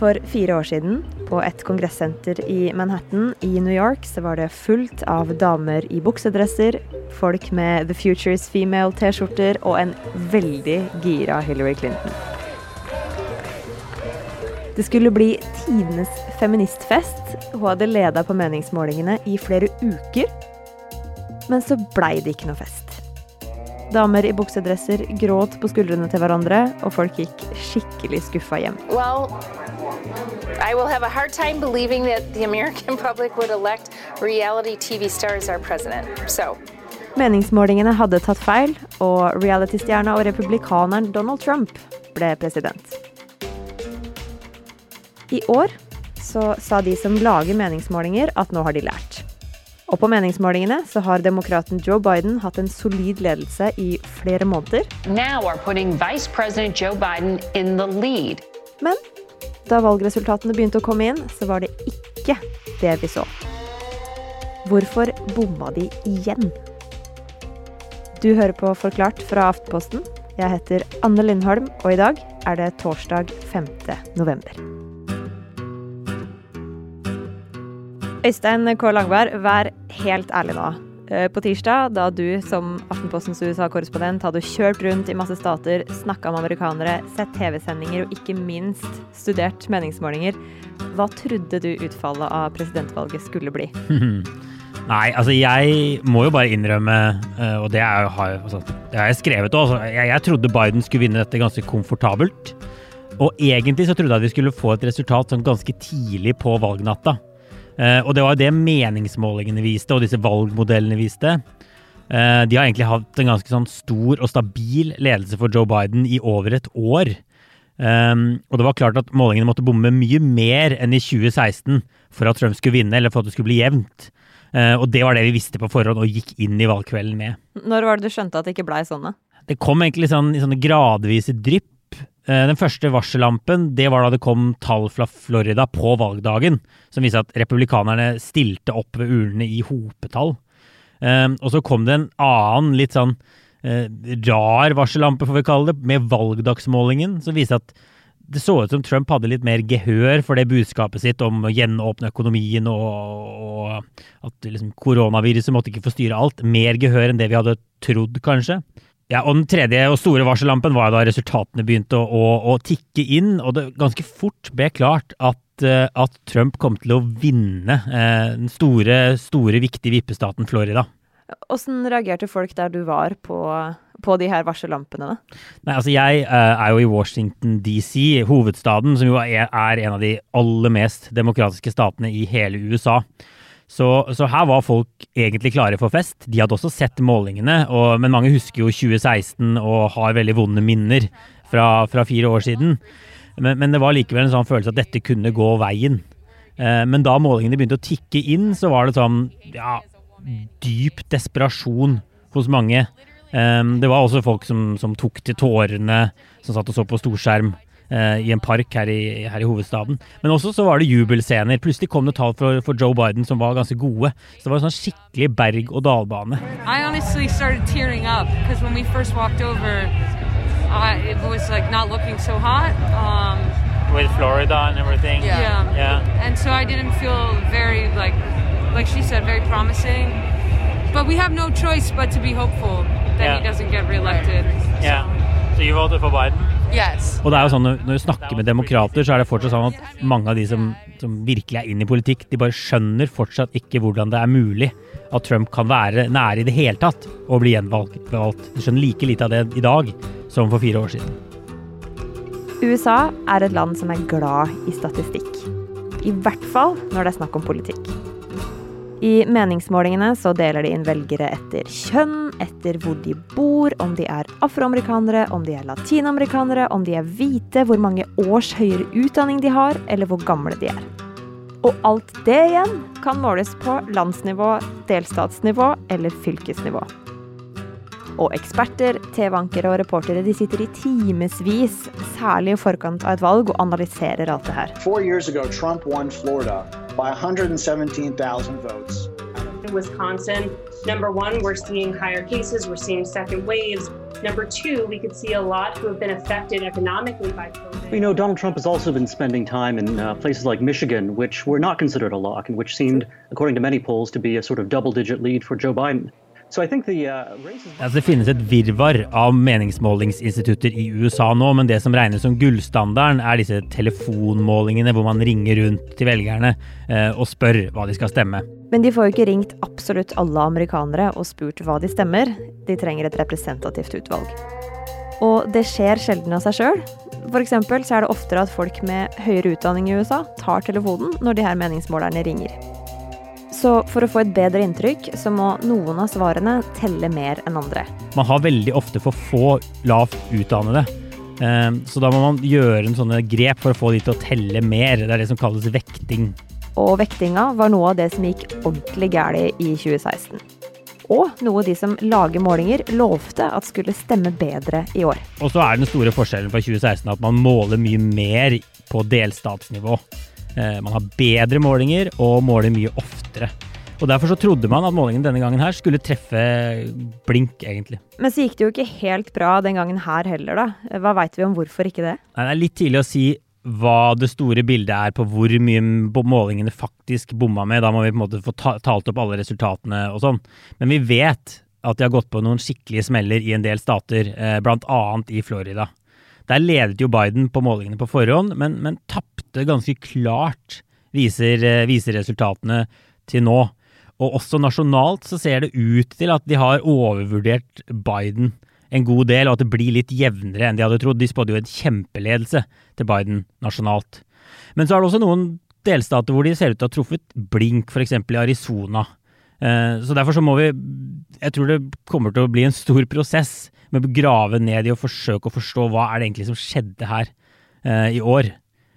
For fire år siden, på et kongressenter i Manhattan i New York, så var det fullt av damer i buksedresser, folk med The Futures Female-T-skjorter og en veldig gira Hillary Clinton. Det skulle bli tidenes feministfest. Hun hadde leda på meningsmålingene i flere uker. Men så blei det ikke noe fest. Damer i buksedresser gråt på skuldrene til hverandre, og folk gikk skikkelig skuffa hjem. Well, I will have a hard time believing that the American public would elect reality TV stars our president. So. Meningsmålingene hadde tatt feil, og reality-stjerna og republikaneren Donald Trump ble president. I år så sa de som lager meningsmålinger at nå har de lært. Og på meningsmålingene så har demokraten Joe Biden hatt en solid ledelse i flere måneder. Men da valgresultatene begynte å komme inn, så var det ikke det vi så. Hvorfor bomma de igjen? Du hører på Forklart fra Aftenposten. Jeg heter Anne Lindholm, og i dag er det torsdag 5. november. Øystein K. Langberg, vær helt ærlig nå. Eh, på tirsdag, da du som Aftenpostens USA-korrespondent hadde kjørt rundt i masse stater, snakka med amerikanere, sett TV-sendinger og ikke minst studert meningsmålinger, hva trodde du utfallet av presidentvalget skulle bli? Nei, altså jeg må jo bare innrømme, eh, og det, er, altså, det har jeg skrevet òg, altså, jeg, jeg trodde Biden skulle vinne dette ganske komfortabelt. Og egentlig så trodde jeg vi skulle få et resultat sånn ganske tidlig på valgnatta. Uh, og det var jo det meningsmålingene viste, og disse valgmodellene viste. Uh, de har egentlig hatt en ganske sånn stor og stabil ledelse for Joe Biden i over et år. Um, og det var klart at målingene måtte bomme mye mer enn i 2016 for at Trump skulle vinne, eller for at det skulle bli jevnt. Uh, og det var det vi visste på forhånd og gikk inn i valgkvelden med. Når var det du skjønte at det ikke blei sånn? Det kom egentlig sånn, i sånne gradvise drypp. Eh, den første varsellampen det var da det kom tall fra Florida på valgdagen som viste at republikanerne stilte opp ved urnene i hopetall. Um, og så kom det en annen litt sånn uh, rar varsellampe, får vi kalle det, med valgdagsmålingen, som viste at det så ut som Trump hadde litt mer gehør for det budskapet sitt om å gjenåpne økonomien og, og at liksom, koronaviruset måtte ikke få styre alt. Mer gehør enn det vi hadde trodd, kanskje. Ja, og Den tredje og store varsellampen var da resultatene begynte å, å, å tikke inn, og det ganske fort ble klart at, eh, at Trump kom til å vinne eh, den store, store, viktige vippestaten Florida. Hvordan reagerte folk der du var på, på de her varsellampene? Nei, altså Jeg uh, er jo i Washington DC, hovedstaden, som jo er, er en av de aller mest demokratiske statene i hele USA. Så, så, her var folk egentlig klare for fest. De hadde også sett målingene, og, men mange husker jo 2016 og har veldig vonde minner fra, fra fire år siden. Men, men, det var likevel en sånn følelse at dette kunne gå veien. Eh, men da målingene begynte å tikke inn, så var det sånn ja, dyp desperasjon hos mange. Eh, det var også folk som, som tok til tårene, som satt og så på storskjerm. Eh, i en park her i, her i, hovedstaden. Men også så var det jubelscener. Plutselig kom det tall for, for, Joe Biden som var ganske gode. Så det var en sånn skikkelig berg-og-dal-bane. I honestly started tearing up because when we first walked over, uh, it was like not looking so hot. Um, With Florida and everything. Yeah. yeah. yeah. And so I didn't feel very like, like she said, very promising. But we have no choice but to be hopeful that yeah. he doesn't get reelected. So. Yeah. So you voted for Biden? Yes. Og det er jo sånn, Når du snakker med demokrater, så er det fortsatt sånn at mange av de som, som virkelig er inne i politikk, de bare skjønner fortsatt ikke hvordan det er mulig at Trump kan være nære i det hele tatt å bli gjenvalgt. De skjønner like lite av det i dag som for fire år siden. USA er et land som er glad i statistikk. I hvert fall når det er snakk om politikk. I meningsmålingene så deler de inn velgere etter kjønn, etter hvor de bor, om de er afroamerikanere, om de er latinamerikanere, om de er hvite, hvor mange års høyere utdanning de har, eller hvor gamle de er. Og alt det igjen kan måles på landsnivå, delstatsnivå eller fylkesnivå. Og eksperter, TV-ankere og reportere de sitter i timevis, særlig i forkant av et valg, og analyserer alt det her. Four years ago, Trump won Florida by 117,000 votes. In Wisconsin, number one, we're seeing higher cases, we're seeing second waves. Number two, we could see a lot who have been affected economically by COVID. We know Donald Trump has also been spending time in uh, places like Michigan, which were not considered a lock and which seemed, according to many polls, to be a sort of double digit lead for Joe Biden. Altså, det finnes et virvar av meningsmålingsinstitutter i USA nå, men det som regnes som gullstandarden, er disse telefonmålingene hvor man ringer rundt til velgerne eh, og spør hva de skal stemme. Men de får jo ikke ringt absolutt alle amerikanere og spurt hva de stemmer. De trenger et representativt utvalg. Og det skjer sjelden av seg sjøl. F.eks. så er det oftere at folk med høyere utdanning i USA tar telefonen når de her meningsmålerne ringer. Så for å få et bedre inntrykk, så må noen av svarene telle mer enn andre. Man har veldig ofte for få lavt utdannede. Eh, så da må man gjøre en sånne grep for å få de til å telle mer. Det er det som kalles vekting. Og vektinga var noe av det som gikk ordentlig galt i 2016. Og noe de som lager målinger, lovte at skulle stemme bedre i år. Og så er den store forskjellen fra 2016 at man måler mye mer på delstatsnivå. Eh, man har bedre målinger og måler mye oftere. Og Derfor så trodde man at målingen denne gangen her skulle treffe blink, egentlig. Men så gikk det jo ikke helt bra den gangen her heller, da. Hva veit vi om hvorfor ikke det? Nei, det er litt tidlig å si hva det store bildet er på hvor mye målingene faktisk bomma med. Da må vi på en måte få talt opp alle resultatene og sånn. Men vi vet at de har gått på noen skikkelige smeller i en del stater, blant bl.a. i Florida. Der ledet jo Biden på målingene på forhånd, men, men tapte ganske klart, viser, eh, viser resultatene til nå. Og også nasjonalt så ser det ut til at de har overvurdert Biden en god del, og at det blir litt jevnere enn de hadde trodd. De spådde jo en kjempeledelse til Biden nasjonalt. Men så er det også noen delstater hvor de ser ut til å ha truffet blink, f.eks. i Arizona. Eh, så derfor så må vi Jeg tror det kommer til å bli en stor prosess med å grave ned i og forsøke å forstå hva er det egentlig som skjedde her eh, i år.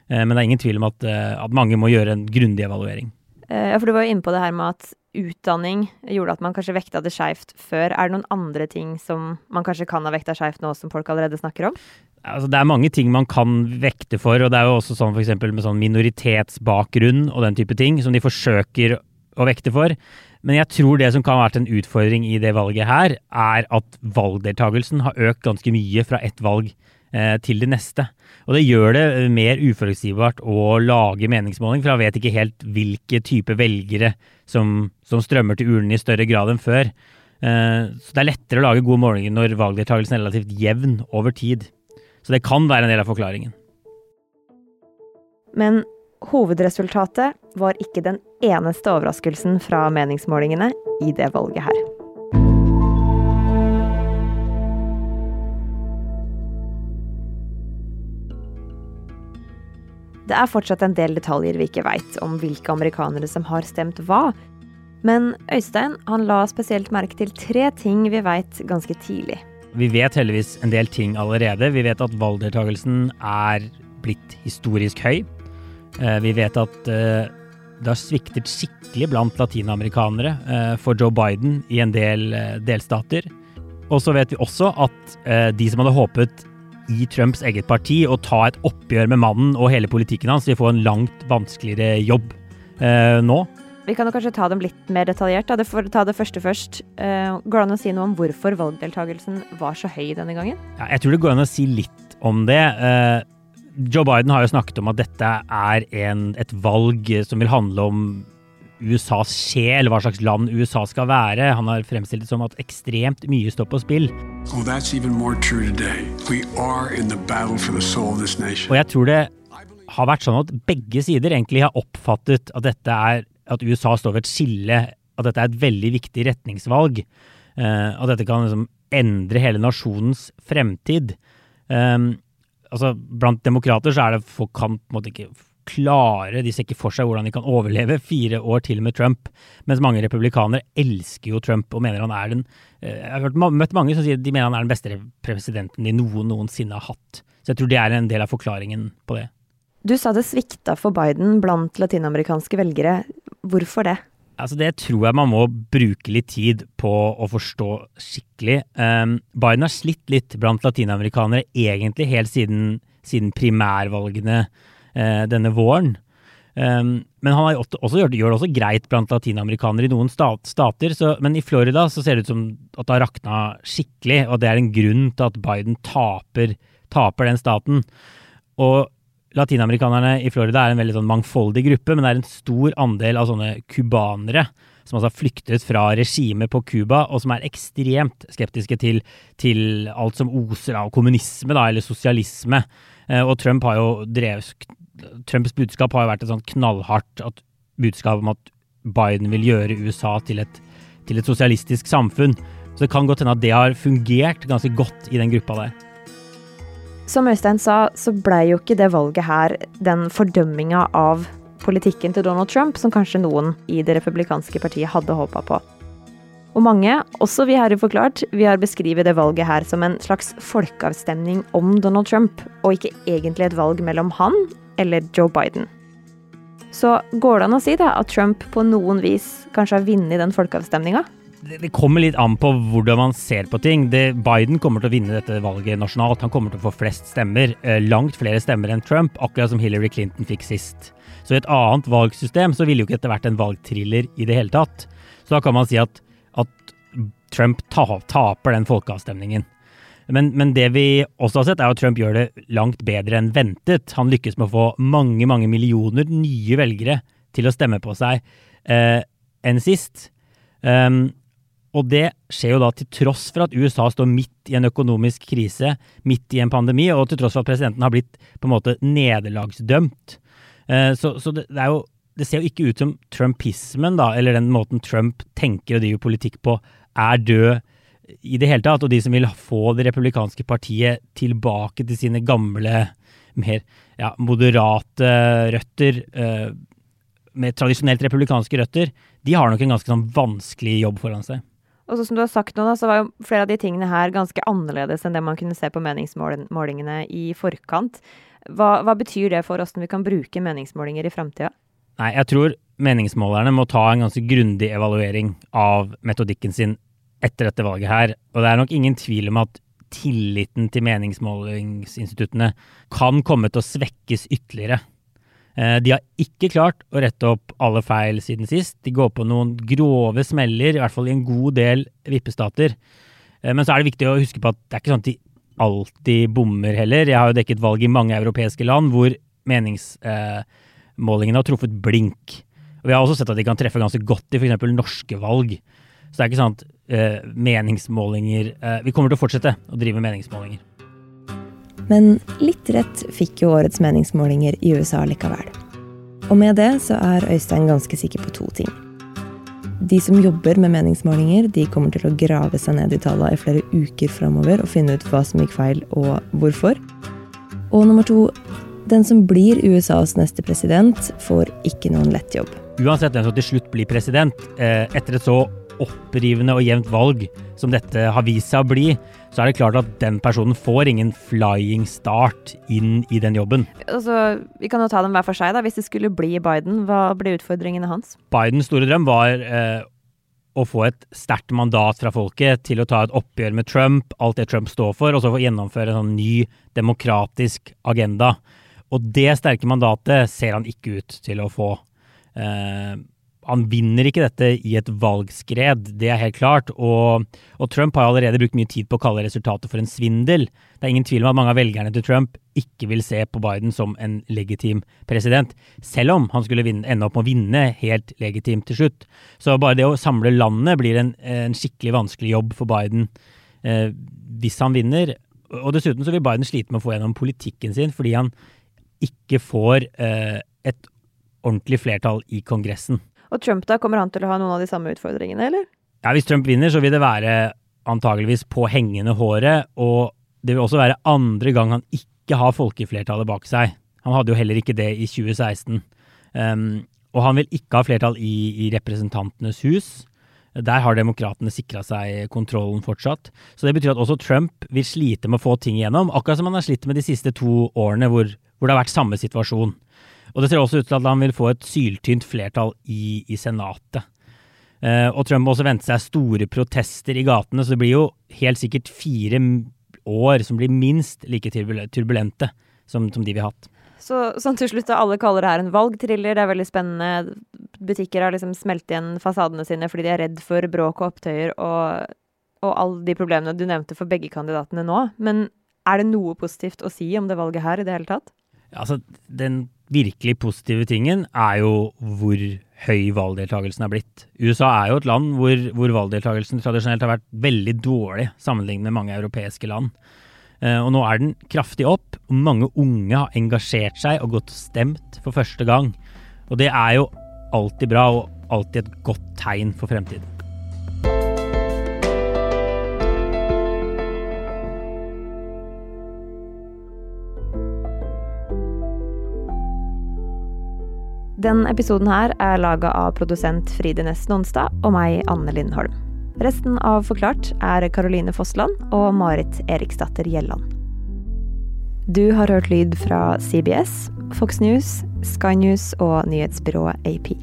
Eh, men det er ingen tvil om at, at mange må gjøre en grundig evaluering. Ja, for du var jo inne på det her med at utdanning gjorde at man kanskje vekta det skeivt før. Er det noen andre ting som man kanskje kan ha vekta skeivt nå, som folk allerede snakker om? Altså, det er mange ting man kan vekte for, og det er jo også sånn f.eks. med sånn minoritetsbakgrunn og den type ting, som de forsøker å vekte for. Men jeg tror det som kan ha vært en utfordring i det valget her, er at valgdeltakelsen har økt ganske mye fra ett valg Eh, til det neste. Og det gjør det mer uforutsigbart å lage meningsmåling, for jeg vet ikke helt hvilke type velgere som, som strømmer til urnene i større grad enn før. Eh, så det er lettere å lage gode målinger når valgdeltakelsen er relativt jevn over tid. Så det kan være en del av forklaringen. Men hovedresultatet var ikke den eneste overraskelsen fra meningsmålingene i det valget her. Det er fortsatt en del detaljer vi ikke veit om hvilke amerikanere som har stemt hva. Men Øystein han la spesielt merke til tre ting vi veit ganske tidlig. Vi vet heldigvis en del ting allerede. Vi vet at valgdeltakelsen er blitt historisk høy. Eh, vi vet at eh, det har sviktet skikkelig blant latinamerikanere eh, for Joe Biden i en del delstater. Og så vet vi også at de som hadde håpet i Trumps eget parti å ta et oppgjør med mannen og hele politikken hans. vil få en langt vanskeligere jobb eh, nå. Vi kan jo kanskje ta dem litt mer detaljert. Da. For, ta det første først. Eh, går det an å si noe om hvorfor valgdeltakelsen var så høy denne gangen? Ja, jeg tror det går an å si litt om det. Joe Biden har jo snakket om at dette er en, et valg som vil handle om USAs sjel, hva slags land USA skal være. Han har fremstilt det som at ekstremt mye står på spill. Oh, Og jeg tror det har vært sånn at begge sider egentlig har oppfattet at dette er at USA står ved et skille, at dette er et veldig viktig retningsvalg. Uh, at dette kan liksom endre hele nasjonens fremtid. Um, altså, blant demokrater så er det folk kan på en måte ikke klare De ser ikke for seg hvordan de kan overleve fire år til med Trump. Mens mange republikanere elsker jo Trump og mener han er den eh, Jeg har møtt mange som sier de mener han er den beste presidenten de noen noensinne har hatt. Så jeg tror det er en del av forklaringen på det. Du sa det svikta for Biden blant latinamerikanske velgere. Hvorfor det? Altså Det tror jeg man må bruke litt tid på å forstå skikkelig. Um, Biden har slitt litt blant latinamerikanere egentlig helt siden, siden primærvalgene uh, denne våren. Um, men han også, gjør, gjør, det også greit blant latinamerikanere i noen stat, stater. Så, men i Florida så ser det ut som at det har rakna skikkelig, og det er en grunn til at Biden taper, taper den staten. Og latinamerikanerne i Florida er en veldig sånn mangfoldig gruppe, men det er en stor andel av sånne cubanere som altså har flyktet fra regimet på Cuba, og som er ekstremt skeptiske til, til alt som oser av kommunisme, da, eller sosialisme. Eh, og Trump har jo drevet Trumps budskap har jo vært et sånn knallhardt budskap om at Biden vil gjøre USA til et, til et sosialistisk samfunn. Så det kan godt hende at det har fungert ganske godt i den gruppa der. Som Øystein sa, så blei jo ikke det valget her den fordømminga av politikken til Donald Trump som kanskje noen i det republikanske partiet hadde håpa på. Og mange, også vi her i Forklart, vi har beskrevet det valget her som en slags folkeavstemning om Donald Trump, og ikke egentlig et valg mellom han eller Joe Biden. Så går det an å si da at Trump på noen vis kanskje har vunnet den folkeavstemninga? Det kommer litt an på hvordan man ser på ting. Det, Biden kommer til å vinne dette valget nasjonalt. Han kommer til å få flest stemmer. Eh, langt flere stemmer enn Trump, akkurat som Hillary Clinton fikk sist. Så i et annet valgsystem så ville jo ikke dette vært en valgthriller i det hele tatt. Så da kan man si at, at Trump taper den folkeavstemningen. Men, men, det vi også har sett, er at Trump gjør det langt bedre enn ventet. Han lykkes med å få mange, mange millioner nye velgere til å stemme på seg eh, enn sist. Um, og det skjer jo da til tross for at USA står midt i en økonomisk krise, midt i en pandemi, og til tross for at presidenten har blitt på en måte nederlagsdømt. Eh, så, så det, det, jo, det, ser jo ikke ut som trumpismen, da, eller den måten Trump tenker og driver politikk på, er død i det hele tatt, og de som vil få det republikanske partiet tilbake til sine gamle, mer ja, moderate røtter, uh, med tradisjonelt republikanske røtter, de har nok en ganske sånn vanskelig jobb foran seg. Og så som du har sagt nå, da, så var jo flere av de tingene her ganske annerledes enn det man kunne se på meningsmålingene i forkant. Hva, hva betyr det for hvordan vi kan bruke meningsmålinger i framtida? Nei, jeg tror meningsmålerne må ta en ganske grundig evaluering av metodikken sin etter dette valget her. Og det er nok ingen tvil om at tilliten til meningsmålingsinstituttene kan komme til å svekkes ytterligere. Eh, de har ikke klart å rette opp alle feil siden sist. De går på noen grove smeller, i hvert fall i en god del vippestater. Eh, men så er det viktig å huske på at det er ikke sånn at de alltid bommer heller. Jeg har jo dekket valg i mange europeiske land hvor meningsmålingene har truffet blink. Og vi har også sett at de kan treffe ganske godt i f.eks. norske valg. Så det er ikke sånn at meningsmålinger Vi kommer til å fortsette å drive meningsmålinger. Men litt rett fikk jo årets meningsmålinger i USA likevel. Og med det så er Øystein ganske sikker på to ting. De som jobber med meningsmålinger, de kommer til å grave seg ned i tallene i flere uker framover og finne ut hva som gikk feil og hvorfor. Og nummer to, den som blir USAs neste president, får ikke noen lett jobb. Uansett hvem som til slutt blir president, eh, etter et så opprivende og jevnt valg som dette har vist seg å bli, så er det klart at den personen får ingen flying start inn i den jobben. Altså, vi kan jo ta dem hver for seg. da. Hvis det skulle bli Biden, hva ble utfordringene hans? Bidens store drøm var eh, å få et sterkt mandat fra folket til å ta et oppgjør med Trump, alt det Trump står for, og så få gjennomføre en sånn ny demokratisk agenda. Og det sterke mandatet ser han ikke ut til å få. Eh, han vinner ikke dette i et valgskred, det er helt klart. Og, og, Trump har allerede brukt mye tid på å kalle resultatet for en svindel. Det er ingen tvil om at mange av velgerne til Trump ikke vil se på Biden som en legitim president, selv om han skulle vinne, ende opp med å vinne helt legitimt til slutt. Så bare det å samle landet blir en, en skikkelig vanskelig jobb for Biden eh, hvis han vinner. Og dessuten så vil Biden slite med å få gjennom politikken sin, fordi han ikke får eh, et ordentlig flertall i Kongressen. Og Trump, da, kommer han til å ha noen av de samme utfordringene, eller? Ja, Hvis Trump vinner, så vil det være antageligvis på hengende håret. Og det vil også være andre gang han ikke har folkeflertallet bak seg. Han hadde jo heller ikke det i 2016. Um, og han vil ikke ha flertall i, i Representantenes hus. Der har demokratene sikra seg kontrollen fortsatt. Så det betyr at også Trump vil slite med å få ting igjennom, akkurat som han har slitt med de siste to årene hvor, hvor det har vært samme situasjon. Og det ser også ut til at han vil få et syltynt flertall i, i Senatet. Eh, og Trump må også vente seg store protester i gatene, så det blir jo helt sikkert fire år som blir minst like turbulente som, som de vi har hatt. Så sånn til slutt, da, alle kaller det her en valgthriller. Det er veldig spennende. Butikker har liksom smelt igjen fasadene sine fordi de er redd for bråk og opptøyer og, og alle de problemene du nevnte for begge kandidatene nå. Men er det noe positivt å si om det valget her i det hele tatt? Altså, den virkelig positive tingen er jo hvor høy valgdeltakelsen er blitt. USA er jo et land hvor, hvor valgdeltakelsen tradisjonelt har vært veldig dårlig sammenlignet med mange europeiske land. Eh, og nå er den kraftig opp, og mange unge har engasjert seg og gått og stemt for første gang. Og det er jo alltid bra, og alltid et godt tegn for fremtiden. Den episoden her er laga av produsent Fride Næss Nonstad og meg, Anne Lindholm. Resten av Forklart er Caroline Fossland og Marit Eriksdatter Gjelland. Du har hørt lyd fra CBS, Fox News, Sky News og nyhetsbyrået AP.